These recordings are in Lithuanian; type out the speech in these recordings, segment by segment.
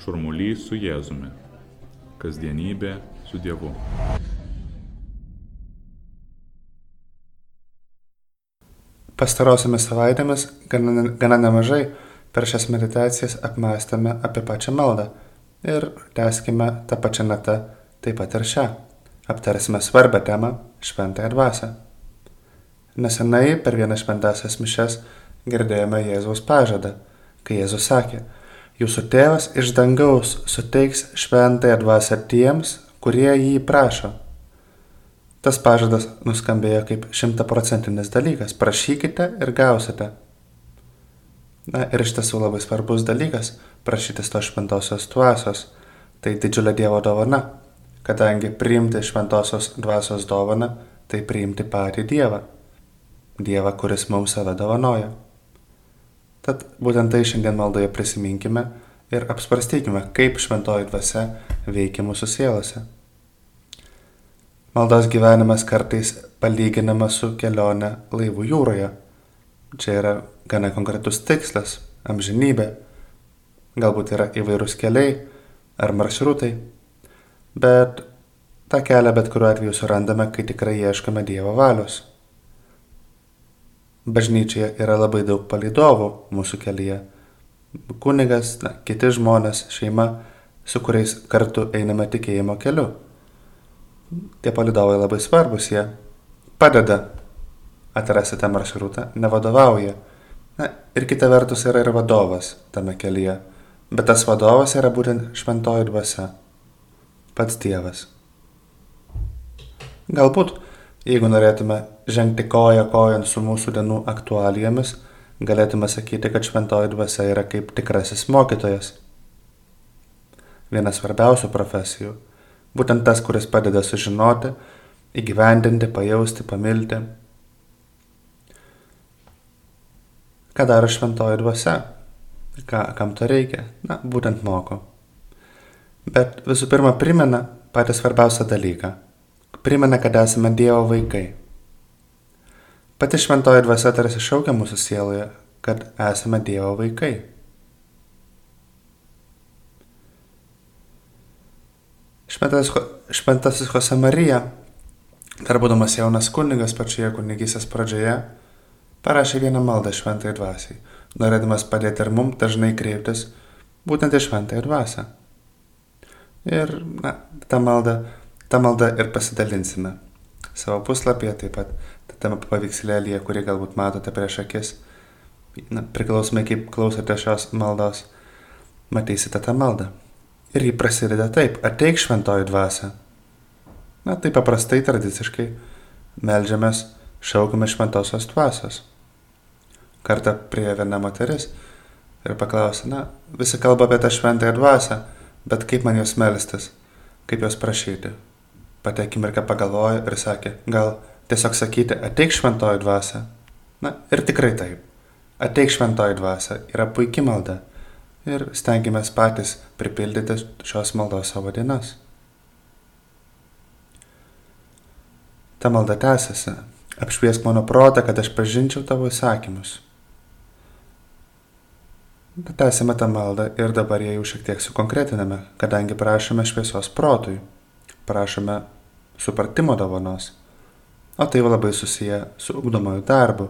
Šurmulys su Jėzumi. Kasdienybė su Dievu. Pastarosiomis savaitėmis gana, gana nemažai per šias meditacijas apmąstėme apie pačią maldą ir tęskime tą pačią natą taip pat ir šią. Aptarsime svarbę temą - šventąją dvasę. Nesenai per vieną šventasias mišes girdėjome Jėzaus pažadą, kai Jėzus sakė, Jūsų tėvas iš dangaus suteiks šventąją dvasę tiems, kurie jį prašo. Tas pažadas nuskambėjo kaip šimtaprocentinis dalykas - prašykite ir gausite. Na ir iš tiesų labai svarbus dalykas - prašytis tos šventosios dvasios. Tai didžiulė Dievo dovana, kadangi priimti šventosios dvasios dovaną - tai priimti patį Dievą. Dievą, kuris mums save dovanoja. Tad būtent tai šiandien maldoje prisiminkime ir apsvarstykime, kaip šventoji dvasia veikia mūsų sielose. Maldos gyvenimas kartais palyginamas su kelionė laivų jūroje. Čia yra gana konkretus tikslas - amžinybė. Galbūt yra įvairūs keliai ar maršrutai, bet tą kelią bet kuriuo atveju surandame, kai tikrai ieškome Dievo valios. Bažnyčioje yra labai daug palidovų mūsų kelyje. Kunigas, na, kiti žmonės, šeima, su kuriais kartu einame tikėjimo keliu. Tie palidovai labai svarbus, jie padeda atrasti tą maršrutą, nevadovauja. Na, ir kita vertus yra ir vadovas tame kelyje. Bet tas vadovas yra būtent šventoji dvasia. Pats Dievas. Galbūt Jeigu norėtume žengti koją kojon su mūsų dienų aktualijomis, galėtume sakyti, kad šventoji dvasia yra kaip tikrasis mokytojas. Viena svarbiausių profesijų. Būtent tas, kuris padeda sužinoti, įgyvendinti, pajausti, pamilti. Ką daro šventoji dvasia? Ką, kam to reikia? Na, būtent moko. Bet visų pirma primena patį svarbiausią dalyką primena, kad esame Dievo vaikai. Pati šventoji dvasia tarsi šaukia mūsų sieloje, kad esame Dievo vaikai. Šventasis, šventasis Jose Marija, dar būdamas jaunas kunigas pačioje kunigysės pradžioje, parašė vieną maldą šventai dvasiai, norėdamas padėti ir mums dažnai kreiptis būtent į šventąją dvasę. Ir na, ta malda tą maldą ir pasidalinsime. Savo puslapyje taip pat tame paveikslėlėje, kurį galbūt matote prieš akis. Na, priklausomai kaip klausote šios maldos, matysite tą maldą. Ir jį prasideda taip, ateik šventoji dvasia. Na, tai paprastai tradiciškai melžiamės, šaukime šventosios dvasios. Kartą prie viena moteris ir paklausė, na, visi kalba apie tą šventąją dvasią, bet kaip man jos melstis, kaip jos prašyti. Pati akimirką pagalvojo ir sakė, gal tiesiog sakyti, ateik šventoji dvasia. Na ir tikrai taip. Ateik šventoji dvasia yra puikia malda. Ir stengiamės patys pripildyti šios maldos savo dienas. Ta malda tęsiasi. Apšviesk mano protą, kad aš pažinčiau tavo įsakymus. Tęsime tą maldą ir dabar ją jau šiek tiek sukonkretiname, kadangi prašome šviesos protui prašome supratimo dovanos. O tai labai susiję su ugdomoju darbu,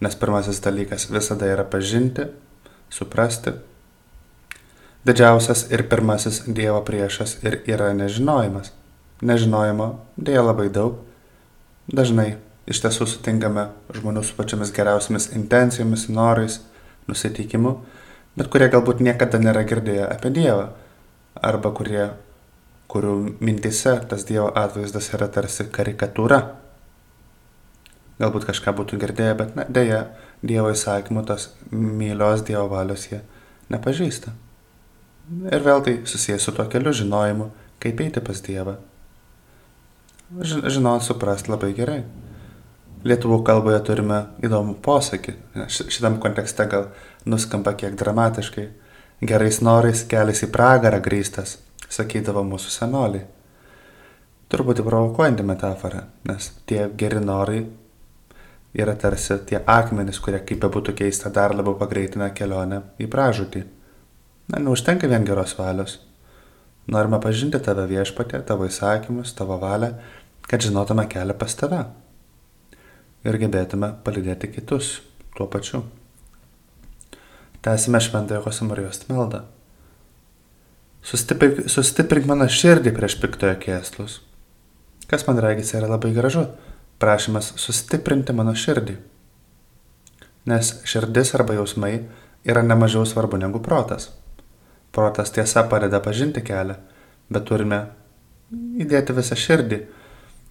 nes pirmasis dalykas visada yra pažinti, suprasti. Didžiausias ir pirmasis Dievo priešas ir yra nežinojimas. Nežinojimo dėja labai daug. Dažnai iš tiesų sutinkame žmonių su pačiamis geriausiamis intencijomis, norais, nusiteikimu, bet kurie galbūt niekada nėra girdėję apie Dievą, arba kurie kurių mintise tas Dievo atvaizdas yra tarsi karikatūra. Galbūt kažką būtų girdėję, bet na, dėja, Dievo įsakymų tos mylios Dievo valios jie nepažįsta. Ir vėl tai susijęs su tuo keliu žinojimu, kaip eiti pas Dievą. Žinot, suprast labai gerai. Lietuvų kalboje turime įdomų posakį. Šitam kontekste gal nuskamba kiek dramatiškai. Gerais norais kelias į pragarą grįstas, sakydavo mūsų senoliai. Turbūt provokuojanti metafora, nes tie geri norai yra tarsi tie akmenys, kurie kaip bebūtų keista dar labiau pagreitina kelionę į pražūtį. Na, neužtenka vien geros valios. Norime pažinti tave viešpatė, tavo įsakymus, tavo valią, kad žinotume kelią pas tave. Ir gebėtume palidėti kitus tuo pačiu. Tęsime šventąją Josemarijos maldą. Sustiprink, sustiprink mano širdį prieš piktojo kėslus. Kas man regis yra labai gražu - prašymas sustiprinti mano širdį. Nes širdis arba jausmai yra nemažiau svarbu negu protas. Protas tiesa padeda pažinti kelią, bet turime įdėti visą širdį,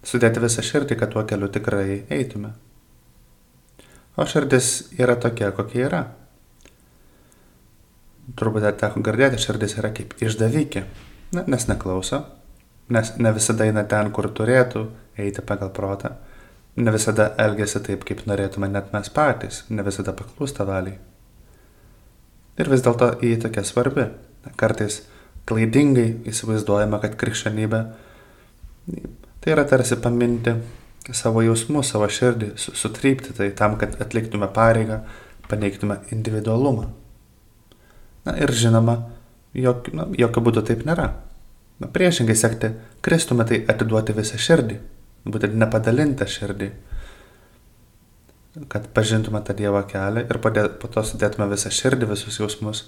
sudėti visą širdį, kad tuo keliu tikrai eitume. O širdis yra tokia, kokia yra. Turbūt teko girdėti, širdis yra kaip išdavikė, Na, nes neklauso, nes ne visada eina ten, kur turėtų eiti pagal protą, ne visada elgesi taip, kaip norėtume net mes patys, ne visada paklūsta valiai. Ir vis dėlto jį tokia svarbi. Kartais klaidingai įsivaizduojama, kad krikščionybė tai yra tarsi paminti savo jausmus, savo širdį, sutrypti tai tam, kad atliktume pareigą, paneigtume individualumą. Na ir žinoma, jok, na, jokio būdo taip nėra. Na, priešingai sekti Kristumi tai atiduoti visą širdį, būtent nepadalintą širdį, kad pažintume tą Dievo kelią ir padė, po to sudėtume visą širdį, visus jausmus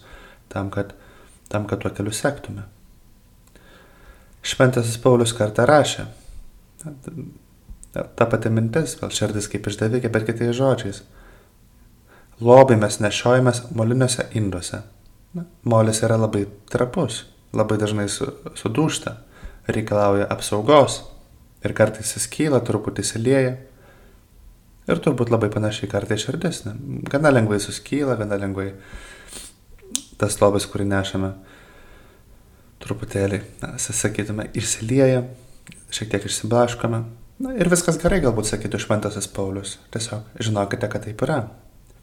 tam, kad, tam, kad tuo keliu sektume. Šventasis Paulius kartą rašė, ta pati mintis, gal širdis kaip išdavikė, bet kitais žodžiais. Lobai mes nešiojamės moliniuose induose. Na, molis yra labai trapus, labai dažnai su, sudūšta, reikalauja apsaugos ir kartais jis kyla, truputį įsilieja. Ir turbūt labai panašiai kartais širdis. Ne? Gana lengvai suskyla, gana lengvai tas lobis, kurį nešame, truputėlį, na, sakytume, išsilieja, šiek tiek išsiblaškome. Na ir viskas gerai, galbūt sakytų šventasis Paulius. Tiesiog žinokite, kad taip yra,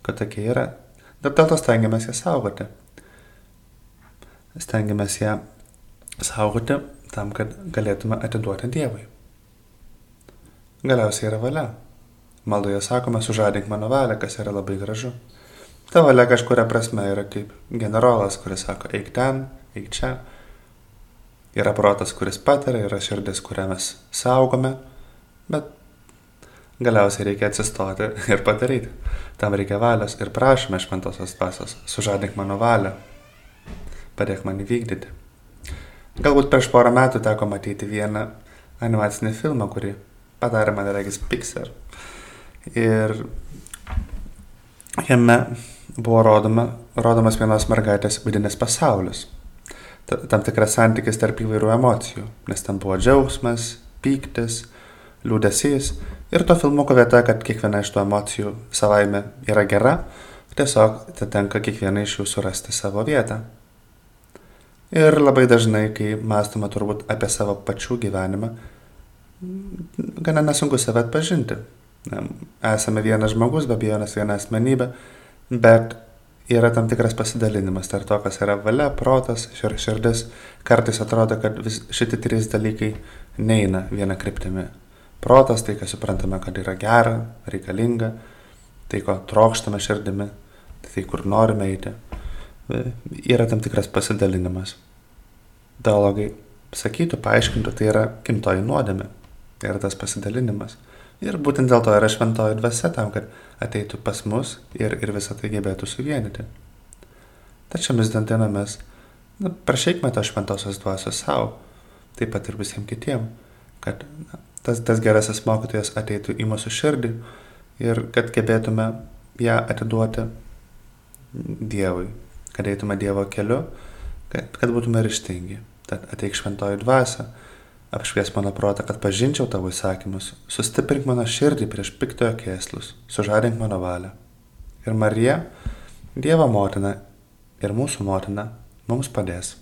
kad tokie yra. Dėl to stengiamės ją saugoti. Stengiamės ją saugoti tam, kad galėtume atiduoti Dievui. Galiausiai yra valia. Maldoje sakome, sužadink mano valią, kas yra labai gražu. Ta valia kažkuria prasme yra kaip generolas, kuris sako, eik ten, eik čia. Yra protas, kuris patiria, yra širdis, kurią mes saugome, bet galiausiai reikia atsistoti ir padaryti. Tam reikia valios ir prašome šventosios dvasios, sužadink mano valią, padėk man įvykdyti. Galbūt prieš porą metų teko matyti vieną animacinį filmą, kurį padarė man regis Pixar. Ir jame buvo rodoma, rodomas vienos mergaitės vidinis pasaulis. Tam tikras santykis tarp įvairių emocijų, nes ten buvo džiaugsmas, pyktis, liūdėsys ir to filmuko vieta, kad kiekviena iš tų emocijų savaime yra gera, tiesiog tenka kiekvieną iš jų surasti savo vietą. Ir labai dažnai, kai mąstome turbūt apie savo pačių gyvenimą, gana nesunku save atpažinti. Esame vienas žmogus, be abejonės viena asmenybė, bet yra tam tikras pasidalinimas tarp to, kas yra valia, protas, širdis. Kartais atrodo, kad vis, šitie trys dalykai neina viena kryptimi. Protas, tai, ką suprantame, kad yra gera, reikalinga, tai, ko trokštame širdimi, tai, kur norime eiti yra tam tikras pasidalinimas. Teologai sakytų, paaiškintų, tai yra gimtoji nuodėmė. Tai yra tas pasidalinimas. Ir būtent dėl to yra šventoji dvasia tam, kad ateitų pas mus ir, ir visą tai gebėtų suvienyti. Tačiau mes dantinamės, na, prašykime to šventosios dvasios savo, taip pat ir visiems kitiems, kad na, tas, tas gerasis mokytojas ateitų į mūsų širdį ir kad gebėtume ją atiduoti Dievui, kad eitume Dievo keliu, kad, kad būtume ryštingi. Tad ateik šventoji dvasia, apšvies mano protą, kad pažinčiau tavo įsakymus, sustiprink mano širdį prieš piktojo kėslus, sužadink mano valią. Ir Marija, Dievo motina ir mūsų motina, mums padės.